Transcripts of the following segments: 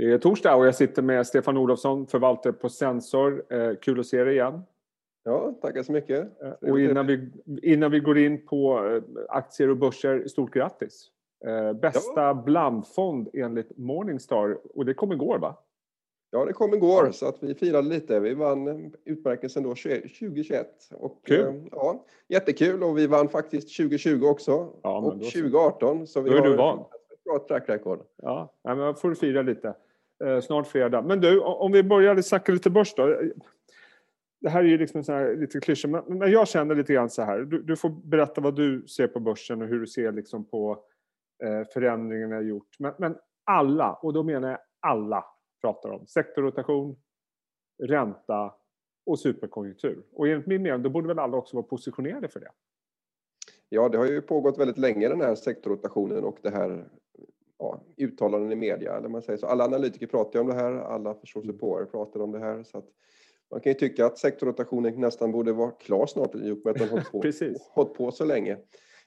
Det är torsdag och jag sitter med Stefan Olofsson, förvaltare på Sensor. Eh, kul att se dig igen. Ja, tackar så mycket. Eh, och innan vi, innan vi går in på eh, aktier och börser, stort grattis! Bästa ja. blandfond enligt Morningstar och det kom igår va? Ja, det kom igår så att vi firade lite. Vi vann utmärkelsen då 2021. Och, Kul! Ja, jättekul och vi vann faktiskt 2020 också ja, och 2018. Så vi då är har du van. ett bra track record. Ja, men får du fira lite. Eh, snart fredag. Men du, om vi börjar snacka lite börs då. Det här är ju liksom så här, lite klyschor, men, jag känner lite grann så här. Du, du, får berätta vad du ser på börsen och hur du ser liksom på eh, förändringarna gjort. Men, men alla, och då menar jag alla, pratar om sektorrotation, ränta och superkonjunktur. Och enligt min mening, då borde väl alla också vara positionerade för det? Ja, det har ju pågått väldigt länge den här sektorrotationen och det här ja, uttalanden i media. Eller man säger så. Alla analytiker pratar om det här, alla förståsigpåare pratar om det här. Så att man kan ju tycka att sektorrotationen nästan borde vara klar snart i och med att den hållit på, på så länge.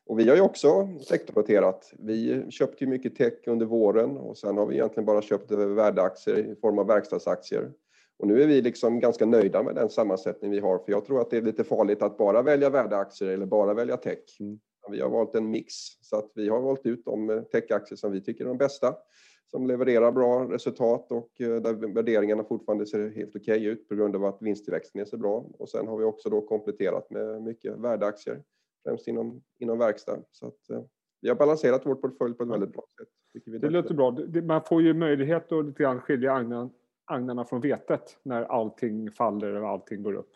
Och vi har ju också sektorroterat. Vi köpte ju mycket tech under våren och sen har vi egentligen bara köpt värdeaktier i form av verkstadsaktier. Och nu är vi liksom ganska nöjda med den sammansättning vi har, för jag tror att det är lite farligt att bara välja värdeaktier eller bara välja tech. Mm. Vi har valt en mix, så att vi har valt ut de eh, techaktier som vi tycker är de bästa, som levererar bra resultat och eh, där värderingarna fortfarande ser helt okej okay ut på grund av att vinsttillväxten är så bra. Och sen har vi också då kompletterat med mycket värdeaktier, främst inom, inom verkstad. Så att, eh, vi har balanserat vår portfölj på ett väldigt bra sätt. det låter bra. Man får ju möjlighet att lite grann skilja agnarna från vetet när allting faller och allting går upp.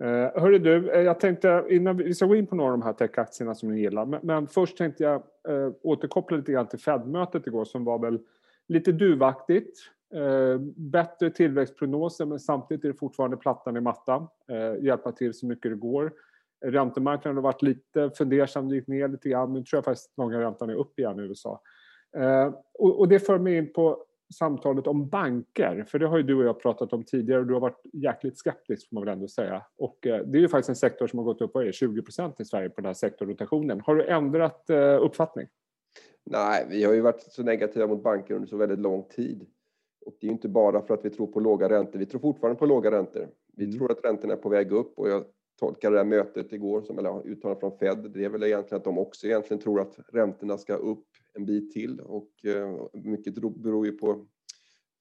Eh, hörru du, eh, jag tänkte innan vi, ska gå in på några av de här techaktierna som ni gillar, men, men först tänkte jag eh, återkoppla lite grann till Fed-mötet igår som var väl lite duvaktigt. Bättre tillväxtprognoser men samtidigt är det fortfarande plattan i mattan. Hjälpa till så mycket det går. Räntemarknaden har varit lite fundersam, gick ner lite grann. Nu tror jag faktiskt att långa räntan är upp igen i USA. Och, och det för mig in på samtalet om banker, för det har ju du och jag pratat om tidigare och du har varit jäkligt skeptisk får man väl ändå säga. Och eh, det är ju faktiskt en sektor som har gått upp, vad är det, 20 procent i Sverige på den här sektorrotationen. Har du ändrat eh, uppfattning? Nej, vi har ju varit så negativa mot banker under så väldigt lång tid. Och det är ju inte bara för att vi tror på låga räntor, vi tror fortfarande på låga räntor. Vi mm. tror att räntorna är på väg upp och jag tolkar det här mötet igår, som eller uttalande från Fed, det är väl egentligen att de också egentligen tror att räntorna ska upp en bit till och eh, mycket beror ju på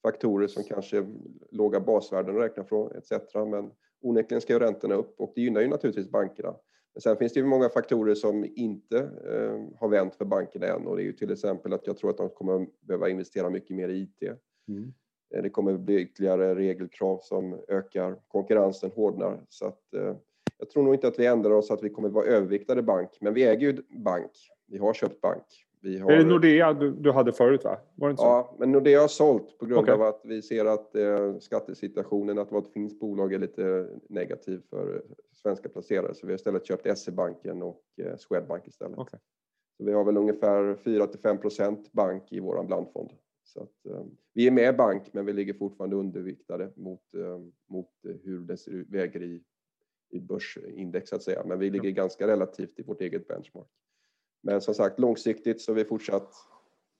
faktorer som kanske låga basvärden att räkna från etc. Men onekligen ska ju räntorna upp och det gynnar ju naturligtvis bankerna. Men sen finns det ju många faktorer som inte eh, har vänt för bankerna än och det är ju till exempel att jag tror att de kommer behöva investera mycket mer i IT. Mm. Eh, det kommer bli ytterligare regelkrav som ökar konkurrensen hårdnar så att eh, jag tror nog inte att vi ändrar oss att vi kommer vara överviktade bank, men vi äger ju bank. Vi har köpt bank. Vi har... Är det Nordea du, du hade förut? va? Var det inte så? Ja, men Nordea har sålt på grund okay. av att vi ser att eh, skattesituationen, att vårt finns bolag är lite negativ för svenska placerare. Så vi har istället köpt SE-banken och eh, Swedbank istället. Okay. Så vi har väl ungefär 4 5 procent bank i vår blandfond. Så att, eh, vi är med bank, men vi ligger fortfarande underviktade mot, eh, mot hur det ser ut, väger i i börsindex så att säga, men vi ligger ganska relativt i vårt eget benchmark. Men som sagt, långsiktigt så är vi fortsatt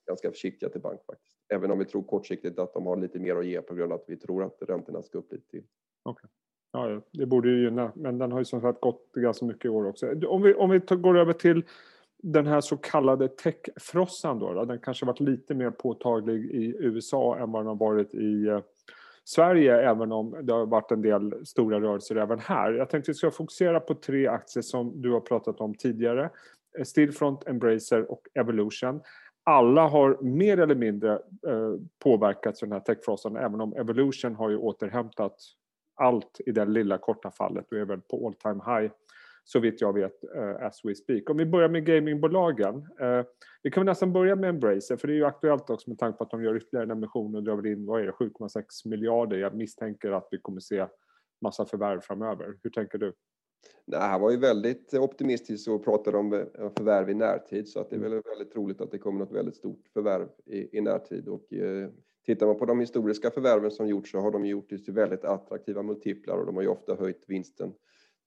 ganska försiktiga till bank faktiskt. Även om vi tror kortsiktigt att de har lite mer att ge på grund av att vi tror att räntorna ska upp lite till. Okay. Ja, det borde ju gynna, men den har ju som sagt gått ganska mycket i år också. Om vi, om vi går över till den här så kallade techfrossan då, då, den kanske varit lite mer påtaglig i USA än vad den har varit i eh, Sverige, även om det har varit en del stora rörelser även här. Jag tänkte att vi ska fokusera på tre aktier som du har pratat om tidigare. Eh, Stillfront, Embracer och Evolution. Alla har mer eller mindre eh, påverkats av den här techfrosten, även om Evolution har ju återhämtat allt i det lilla korta fallet och är väl på all time high så vitt jag vet eh, as we speak. Om vi börjar med gamingbolagen. Eh, vi kan väl nästan börja med Embracer för det är ju aktuellt också med tanke på att de gör ytterligare en emission och drar väl in, vad är det, 7,6 miljarder. Jag misstänker att vi kommer se massa förvärv framöver. Hur tänker du? Nej, han var ju väldigt optimistisk och pratade om eh, förvärv i närtid så att det är väl väldigt troligt att det kommer något väldigt stort förvärv i, i närtid och eh, tittar man på de historiska förvärven som gjorts så har de gjort till väldigt attraktiva multiplar och de har ju ofta höjt vinsten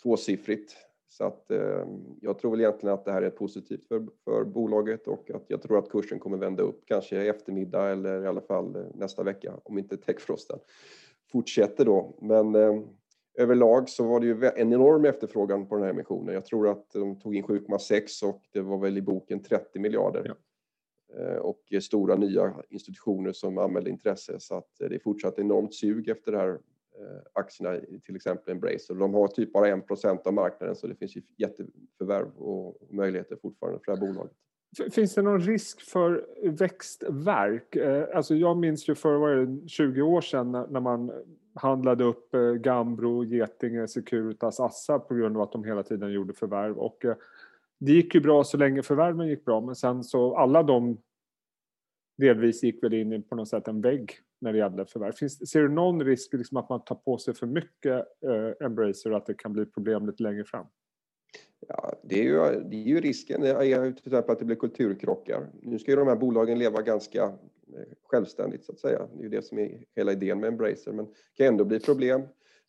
tvåsiffrigt Så att eh, jag tror väl egentligen att det här är positivt för, för bolaget och att jag tror att kursen kommer vända upp kanske i eftermiddag eller i alla fall eh, nästa vecka om inte techfrosten fortsätter då. Men eh, överlag så var det ju en enorm efterfrågan på den här emissionen. Jag tror att de tog in 7,6 och det var väl i boken 30 miljarder. Ja. Eh, och stora nya institutioner som anmälde intresse så att det är fortsatt enormt sug efter det här eh, aktierna i till exempel Embracer. De har typ bara 1% av marknaden så det finns ju jätteförvärv och möjligheter fortfarande för det här bolaget. Finns det någon risk för växtverk? Eh, alltså jag minns ju för 20 år sedan när man handlade upp eh, Gambro, Getinge, Securitas, Assa på grund av att de hela tiden gjorde förvärv. Och eh, det gick ju bra så länge förvärven gick bra men sen så alla de delvis gick väl in i på något sätt en vägg när det gällde förvärv. Finns, ser du någon risk liksom att man tar på sig för mycket eh, Embracer och att det kan bli problem lite längre fram? Ja, det är ju, det är ju risken är till exempel att det blir kulturkrockar. Nu ska ju de här bolagen leva ganska Eh, självständigt så att säga. Det är ju det som är hela idén med Embracer men det kan ändå bli problem.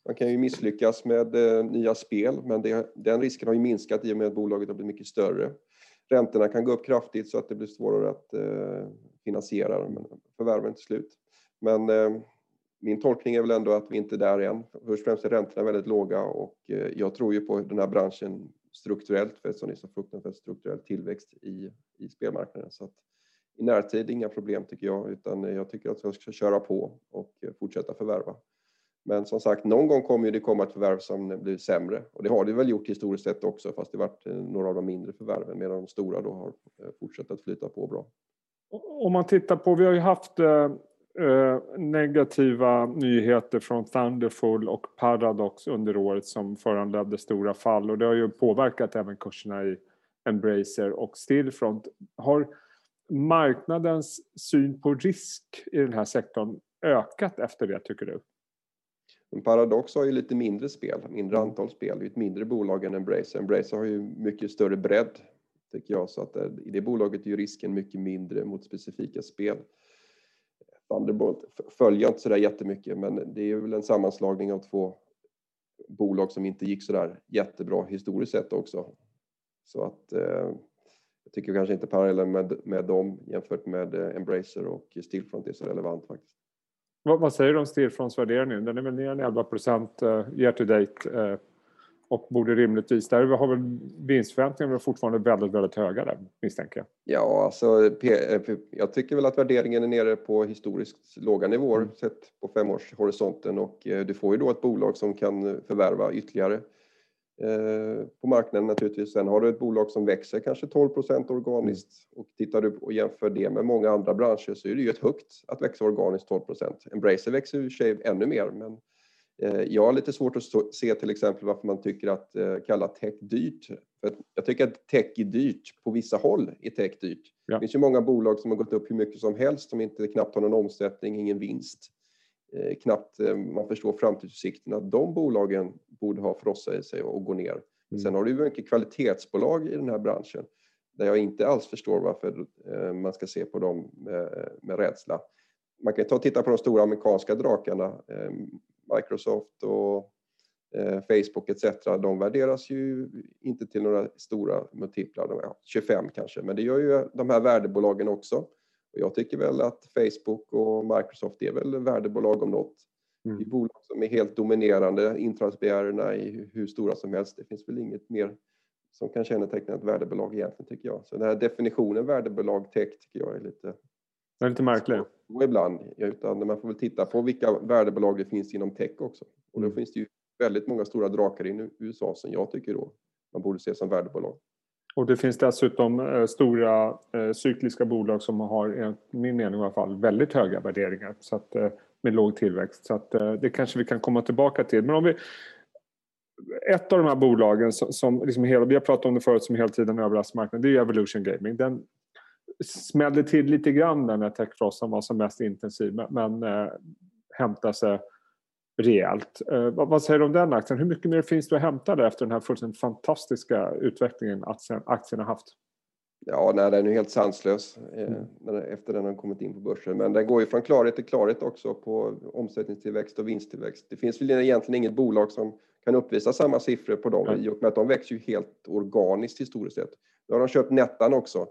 Man kan ju misslyckas med eh, nya spel, men det, den risken har ju minskat i och med att bolaget har blivit mycket större. Räntorna kan gå upp kraftigt så att det blir svårare att eh, finansiera förvärven till slut. Men eh, min tolkning är väl ändå att vi inte är där än. Först och främst är räntorna väldigt låga och eh, jag tror ju på den här branschen strukturellt för eftersom det är så fruktansvärt strukturell tillväxt i, i spelmarknaden. Så att i närtid inga problem tycker jag utan jag tycker att jag ska köra på och fortsätta förvärva. Men som sagt, någon gång kommer det komma ett förvärv som blir sämre. Och det har det väl gjort historiskt sett också, fast det varit eh, några av de mindre förvärven, medan de stora då har eh, fortsatt att flyta på bra. Om man tittar på, vi har ju haft eh, eh, negativa nyheter från Thunderful och Paradox under året som föranledde stora fall och det har ju påverkat även kurserna i Embracer och Stillfront. Har marknadens syn på risk i den här sektorn ökat efter det tycker du? Men Paradox har ju lite mindre spel, mindre mm. antal spel. Det är ett mindre bolag än Embracer. Embracer har ju mycket större bredd, tycker jag. Så att eh, i det bolaget är ju risken mycket mindre mot specifika spel. Thunderbolt följer jag inte sådär jättemycket, men det är väl en sammanslagning av två bolag som inte gick sådär jättebra historiskt sett också. Så att eh, jag tycker kanske inte parallellen med, med dem jämfört med eh, Embracer och Stillfront är så relevant faktiskt. Vad, vad säger du om Stillfronts värdering Den är väl ner en 11 procent uh, year to date uh, och borde rimligtvis, där har väl vinstförväntningarna fortfarande väldigt, väldigt höga där misstänker jag. Ja, alltså eh, jag tycker väl att värderingen är nere på historiskt låga nivåer mm. sett på femårshorisonten och du får ju då ett bolag som kan förvärva ytterligare Eh, på marknaden naturligtvis. Sen har du ett bolag som växer kanske 12% organiskt och tittar du och jämför det med många andra branscher så är det ju ett högt att växa organiskt 12 Embracer växer i sig ännu mer men eh, jag har lite svårt att se till exempel varför man tycker att eh, kalla tech dyrt. För jag tycker att tech är dyrt. På vissa håll är tech dyrt. Ja. Det finns ju många bolag som har gått upp hur mycket som helst som inte knappt har någon omsättning, ingen vinst. Eh, knappt eh, man förstår framtidsutsikterna. De bolagen borde ha frossa i sig och gå ner. Mm. Sen har du mycket kvalitetsbolag i den här branschen där jag inte alls förstår varför eh, man ska se på dem med, med rädsla. Man kan ta och titta på de stora amerikanska drakarna, Microsoft och Facebook etc. De värderas ju inte till några stora multiplar, 25 kanske, men det gör ju de här värdebolagen också. Och jag tycker väl att Facebook och Microsoft är väl värdebolag om något. Mm. Det är bolag som är helt dominerande, inträdesbarriärerna är hur stora som helst. Det finns väl inget mer som kan känneteckna ett värdebolag egentligen tycker jag. Så den här definitionen värdebolag tech tycker jag är lite... Det är lite märklig. ibland, utan man får väl titta på vilka värdebolag det finns inom tech också. Och då mm. finns det ju väldigt många stora drakar i USA som jag tycker då man borde se som värdebolag. Och det finns dessutom eh, stora eh, cykliska bolag som har, enligt min mening i alla fall, väldigt höga värderingar så att, med låg tillväxt. Så att, det kanske vi kan komma tillbaka till. Men om vi, ett av de här bolagen som, som liksom hela, vi har pratat om det förut som hela tiden överraskar marknaden, det är Evolution Gaming. Den smällde till lite grann när techfrossan var som mest intensiv men, men eh, hämtade sig rejält. Eh, vad, säger du om den aktien? Hur mycket mer finns det att hämta där efter den här fullständigt fantastiska utvecklingen aktien, aktien har haft? Ja, nej, den är helt sanslös eh, mm. efter den har kommit in på börsen. Men den går ju från klarhet till klarhet också på omsättningstillväxt och vinsttillväxt. Det finns väl egentligen inget bolag som kan uppvisa samma siffror på dem i och med att de växer ju helt organiskt historiskt sett. Nu har de köpt Nettan också.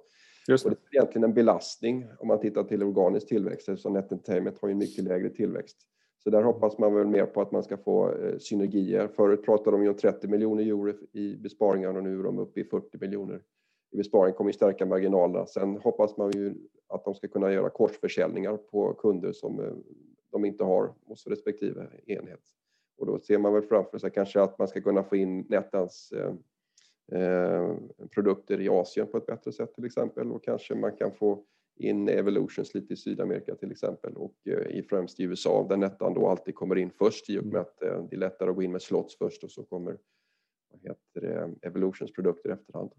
Just det. Och det är egentligen en belastning om man tittar till organisk tillväxt eftersom Net Entertainment har ju en mycket lägre tillväxt. Så där hoppas man väl mer på att man ska få eh, synergier. Förut pratade de ju om 30 miljoner euro i besparingar och nu är de uppe i 40 miljoner i besparing. kommer ju stärka marginalerna. Sen hoppas man ju att de ska kunna göra korsförsäljningar på kunder som eh, de inte har hos respektive enhet. Och då ser man väl framför sig kanske att man ska kunna få in Nettans eh, eh produkter i Asien på ett bättre sätt till exempel och kanske man kan få in Evolutions lite i Sydamerika till exempel och eh, i främst i USA där Nettan då alltid kommer in först i och med att eh, det är lättare att gå in med slots först och så kommer vad heter det, Evolutions produkter i efterhand.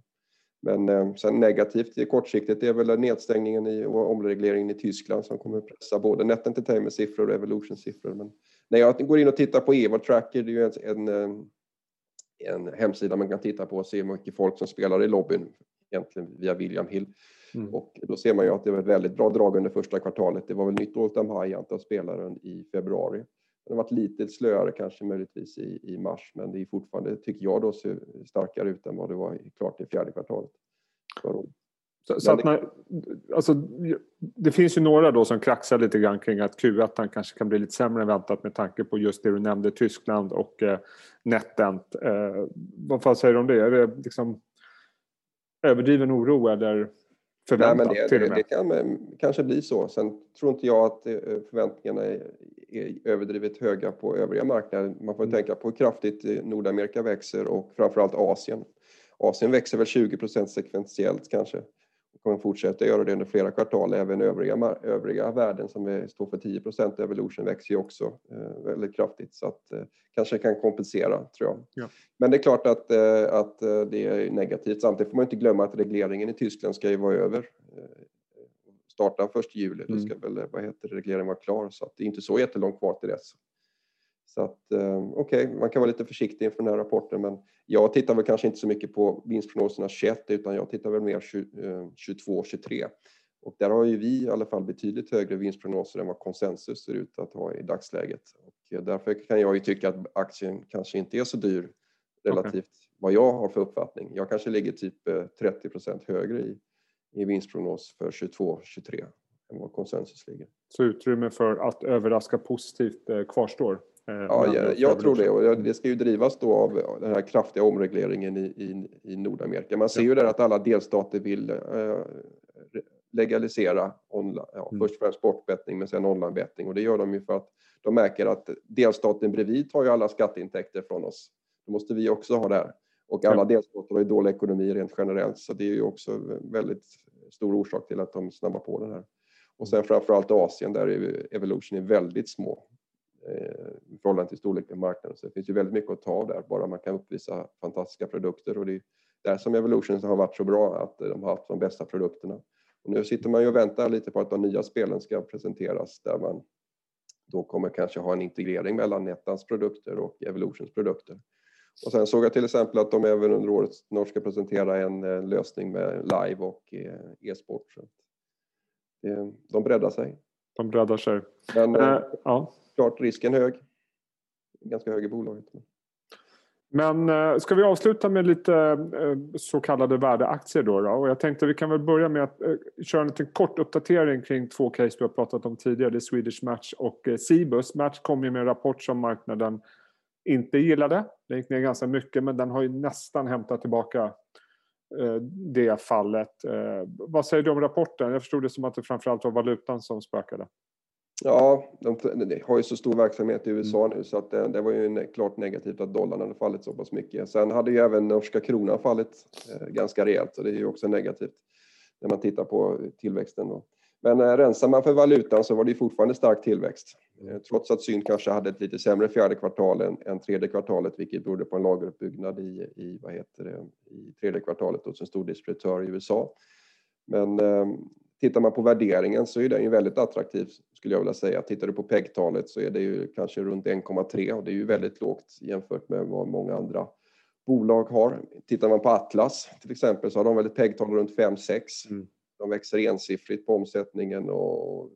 Men eh, sen negativt kortsiktigt är väl nedstängningen i, och omregleringen i Tyskland som kommer pressa både Net Entertainment-siffror och Evolution-siffror. Men när jag går in och tittar på Evo Tracker, det är ju en, en, en hemsida man kan titta på och se hur mycket folk som spelar i lobbyn, egentligen via William Hill. Mm. Och då ser man ju att det var ett väldigt bra drag under första kvartalet. Det var väl nytt all time high antal spelare i februari. Det har varit lite slöare kanske möjligtvis i, i mars, men det är fortfarande, tycker jag, då, ser starkare ut än vad det var klart i fjärde kvartalet. Så, så att man, alltså, det finns ju några då som kraxar lite grann kring att Q1 kanske kan bli lite sämre än väntat med tanke på just det du nämnde, Tyskland och eh, NetEnt. Eh, vad fan säger du om det? Är det liksom överdriven oro eller förväntat Nej, men det, det, det kan kanske bli så. Sen tror inte jag att eh, förväntningarna är, är överdrivet höga på övriga marknader. Man får mm. tänka på hur kraftigt eh, Nordamerika växer och framförallt Asien. Asien växer väl 20% sekventiellt kanske kommer fortsätta göra det under flera kvartal. Även övriga, övriga värden som är, står för 10% Evolution växer ju också eh, väldigt kraftigt så att eh, kanske kan kompensera tror jag. Ja. Men det är klart att, eh, att eh, det är negativt. Samtidigt får man inte glömma att regleringen i Tyskland ska ju vara över eh, starta först juli, då mm. ska väl vad heter regleringen vara klar så att det är inte så jättelångt kvar till dess. Så att eh, okej, okay, man kan vara lite försiktig inför den här rapporten men jag tittar väl kanske inte så mycket på vinstprognoserna 21 utan jag tittar väl mer 22, 23. Eh, och där har ju vi i alla fall betydligt högre vinstprognoser än vad konsensus ser ut att ha i dagsläget. Och eh, därför kan jag ju tycka att aktien kanske inte är så dyr relativt okay. vad jag har för uppfattning. Jag kanske ligger typ 30% högre i, i vinstprognos för 22, 23 än vad konsensus ligger. Så utrymme för att överraska positivt kvarstår? Eh, ja, jag, jag tror det och det ska ju drivas då av den här kraftiga omregleringen i, i, i Nordamerika. Man ser ju där att alla delstater vill eh, legalisera online, ja, mm. först och främst sportbettning men sen onlinebettning och det gör de ju för att de märker att delstaten bredvid tar ju alla skatteintäkter från oss. Då måste vi också ha det här. Och alla delstater har ju dålig ekonomi rent generellt så det är ju också väldigt stor orsak till att de snabbar på den här. Och sen framförallt Asien där Evolution är väldigt små Eh, i förhållande till storleken på marknaden. Så det finns ju väldigt mycket att ta av där, bara man kan uppvisa fantastiska produkter. Och det är där som Evolution har varit så bra, att de har haft de bästa produkterna. Och nu sitter man ju och väntar lite på att de nya spelen ska presenteras, där man då kommer kanske ha en integrering mellan Nettans produkter och Evolutions produkter. Och sen såg jag till exempel att de även under året snart ska presentera en eh, lösning med live och eh, e-sport. De breddar sig. De breddar sig. Men, äh, ja klart risken hög. Ganska hög i bolaget. Men eh, ska vi avsluta med lite eh, så kallade värdeaktier då, då? Och jag tänkte vi kan väl börja med att eh, köra en liten kort uppdatering kring två case vi har pratat om tidigare. Det är Swedish Match och Cibus. Match kom ju med en rapport som marknaden inte gillade. Den gick ner ganska mycket men den har ju nästan hämtat tillbaka det fallet. Vad säger du om rapporten? Jag förstod det som att det framförallt var valutan som spökade. Ja, de, de, har ju så stor verksamhet i USA mm. nu så att det, det var ju ne klart negativt att dollarn hade fallit så pass mycket. Sen hade ju även norska kronan fallit eh, ganska rejält så det är ju också negativt när man tittar på tillväxten. Då. Men eh, rensar man för valutan så var det ju fortfarande stark tillväxt. Eh, trots att Syn kanske hade ett lite sämre fjärde kvartal än, än tredje kvartalet vilket berodde på en lageruppbyggnad i, i, vad heter det, i tredje kvartalet hos en stor distributör i USA. Men eh, Tittar man på värderingen så är den ju väldigt attraktiv skulle jag vilja säga. Tittar du på PEG-talet så är det ju kanske runt 1,3 och det är ju väldigt lågt jämfört med vad många andra bolag har. Tittar man på Atlas till exempel så har de väl ett PEG-tal runt 5-6. Mm. De växer ensiffrigt på omsättningen och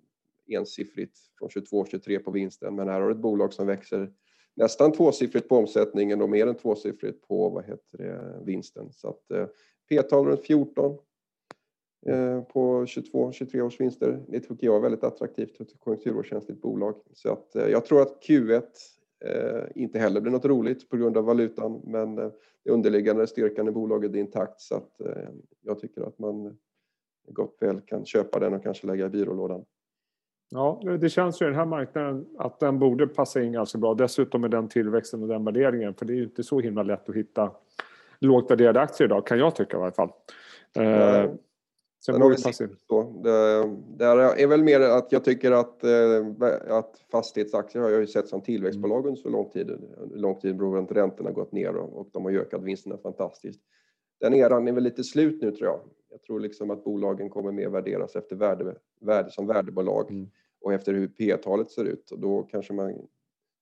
ensiffrigt från 22-23 på vinsten. Men här har du ett bolag som växer nästan tvåsiffrigt på omsättningen och mer än tvåsiffrigt på vad heter det, vinsten. Så att eh, P-tal runt 14 eh, på 22-23 års vinster. Det tycker jag är väldigt attraktivt för ett konjunkturkänsligt bolag. Så att eh, jag tror att Q1 eh, inte heller blir något roligt på grund av valutan, men eh, det underliggande styrkan i bolaget är intakt så att eh, jag tycker att man gott väl kan köpa den och kanske lägga i byrålådan. Ja, det känns ju i den här marknaden att den borde passa in ganska bra. Dessutom med den tillväxten och den värderingen. För det är ju inte så himla lätt att hitta lågt värderade aktier idag, kan jag tycka i alla fall. Eh, sen borde det passa in. Det, det är väl mer att jag tycker att, eh, att fastighetsaktier har jag ju sett som tillväxtbolag under så lång tid. Lång tid beror på att räntorna gått ner och, och de har ökat vinsterna fantastiskt. Den eran är väl lite slut nu tror jag. Jag tror liksom att bolagen kommer mer värderas efter värde, värde som värdebolag mm. och efter hur P-talet ser ut. Och då kanske man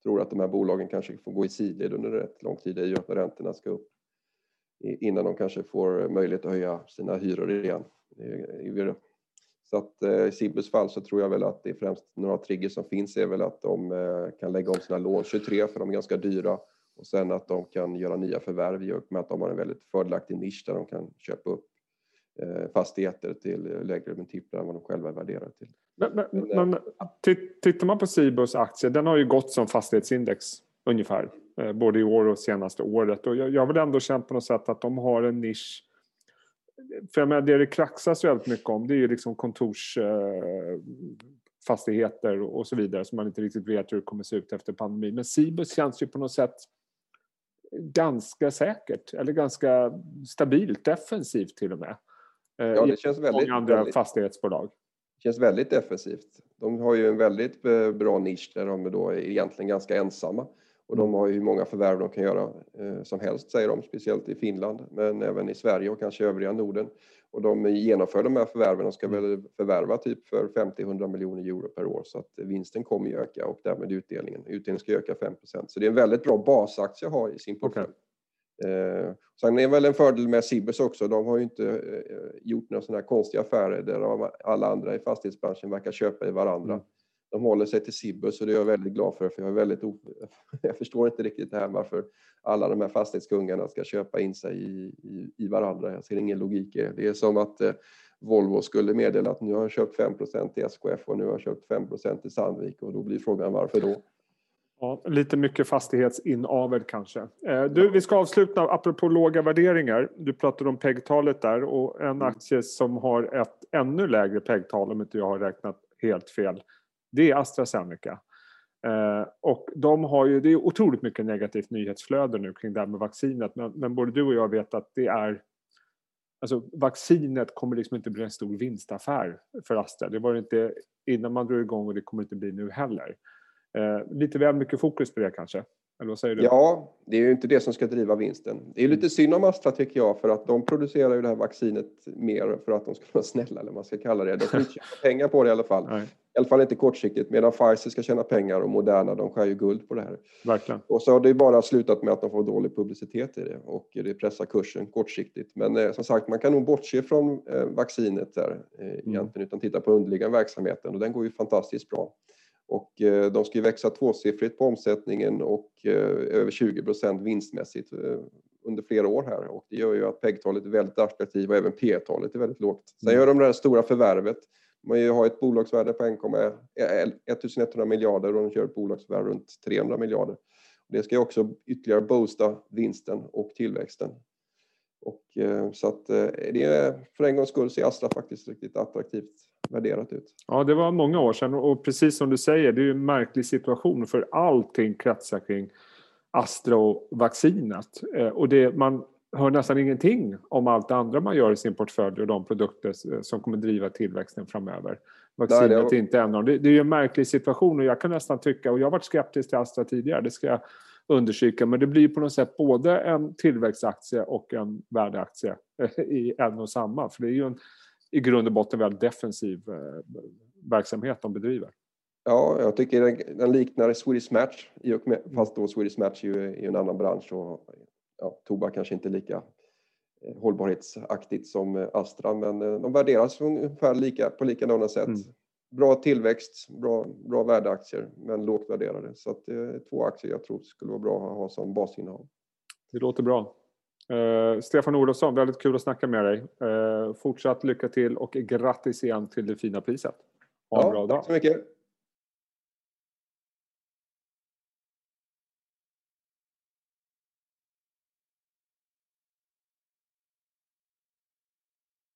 tror att de här bolagen kanske får gå i sidled under rätt lång tid i att räntorna ska upp innan de kanske får möjlighet att höja sina hyror igen. Så att eh, i Cibus fall så tror jag väl att det är främst några triggers som finns är väl att de eh, kan lägga om sina lån 23 för de är ganska dyra och sen att de kan göra nya förvärv i och med att de har en väldigt fördelaktig nisch där de kan köpa upp fastigheter till lägre multiplar än vad de själva är värderade till. Men, men, men, men tittar man på Cibus aktie, den har ju gått som fastighetsindex ungefär, eh, både i år och senaste året. Och jag, jag vill ändå känna på något sätt att de har en nisch för jag menar, det det kraxas väldigt mycket om det är ju liksom kontorsfastigheter eh, och så vidare som man inte riktigt vet hur det kommer se ut efter pandemin. Men Cibus känns ju på något sätt ganska säkert eller ganska stabilt defensivt till och med. Eh, ja, det känns väldigt, många andra väldigt, fastighetsbolag. Det känns väldigt defensivt. De har ju en väldigt eh, bra nisch där de då är egentligen ganska ensamma. Och de mm. har ju hur många förvärv de kan göra eh, som helst, säger de, speciellt i Finland, men även i Sverige och kanske övriga Norden. Och de genomför de här förvärven, de ska mm. väl förvärva typ för 50-100 miljoner euro per år, så att vinsten kommer ju öka och därmed utdelningen. Utdelningen ska öka 5% Så det är en väldigt bra basaktie att ha i sin portfölj. Okay. Eh, sen är väl en fördel med Cibus också. De har ju inte eh, gjort några sådana konstiga affärer där alla andra i fastighetsbranschen verkar köpa i varandra. Mm. De håller sig till Cibus och det är jag väldigt glad för. för jag, är väldigt jag förstår inte riktigt det här varför alla de här fastighetskungarna ska köpa in sig i, i, i varandra. Jag ser ingen logik i det. Det är som att eh, Volvo skulle meddela att nu har jag köpt 5% i SKF och nu har jag köpt 5% i Sandvik och då blir frågan varför då? Ja, lite mycket fastighetsinaved kanske. Eh, du, vi ska avsluta apropå låga värderingar. Du pratade om PEG-talet där och en mm. aktie som har ett ännu lägre PEG-tal om inte jag har räknat helt fel. Det är AstraZeneca. Eh, och de har ju, det är otroligt mycket negativt nyhetsflöde nu kring det här med vaccinet men, men både du och jag vet att det är Alltså vaccinet kommer liksom inte bli en stor vinstaffär för Astra. Det var det inte innan man drog igång och det kommer inte bli nu heller. Eh, lite väl mycket fokus på det kanske? Eller vad säger du? Ja, det är ju inte det som ska driva vinsten. Det är lite synd om Astra tycker jag för att de producerar ju det här vaccinet mer för att de ska vara snälla eller vad man ska kalla det. De ska inte tjäna pengar på det i alla fall. Nej. I alla fall inte kortsiktigt medan Pfizer ska tjäna pengar och Moderna de skär ju guld på det här. Verkligen. Och så har det bara slutat med att de får dålig publicitet i det och det pressar kursen kortsiktigt. Men eh, som sagt, man kan nog bortse från eh, vaccinet där eh, mm. egentligen utan titta på underliggande verksamheten och den går ju fantastiskt bra. Och eh, de ska ju växa tvåsiffrigt på omsättningen och eh, över 20 procent vinstmässigt eh, under flera år här och det gör ju att PEG-talet är väldigt attraktivt och även P-talet är väldigt lågt. Sen mm. gör de det här stora förvärvet. Man har ett bolagsvärde på 1100 miljarder och de kör ett bolagsvärde runt 300 miljarder. Det ska också ytterligare boosta vinsten och tillväxten. Och, så att det är, för en gångs skull ser Astra faktiskt riktigt attraktivt värderat ut. Ja, det var många år sedan och precis som du säger, det är en märklig situation för allting kretsar kring Astra och vaccinet. Eh, och det, man hör nästan ingenting om allt det andra man gör i sin portfölj och de produkter som kommer driva tillväxten framöver. Vaccinet är inte en av dem. Det, det är en märklig situation och jag kan nästan tycka, och jag har varit skeptisk till Astra tidigare, det ska jag understryka, men det blir på något sätt både en tillväxtaktie och en värdeaktie i en och samma. För det är ju en i grund och botten väldigt defensiv eh, verksamhet de bedriver. Ja, jag tycker den, den liknar Swedish Match, i och med, fast då Swedish Match är ju en annan bransch och ja, tobak kanske inte lika eh, hållbarhetsaktigt som eh, Astra, men de värderas ungefär lika, på likadana sätt. Mm. Bra tillväxt, bra, bra värdeaktier men lågt värderade. Så att det är två aktier jag tror skulle vara bra att ha som basinnehav. Det låter bra. Uh, Stefan Olofsson, väldigt kul att snacka med dig. Uh, fortsatt lycka till och grattis igen till det fina priset. Ha en ja, bra dag. Tack så mycket.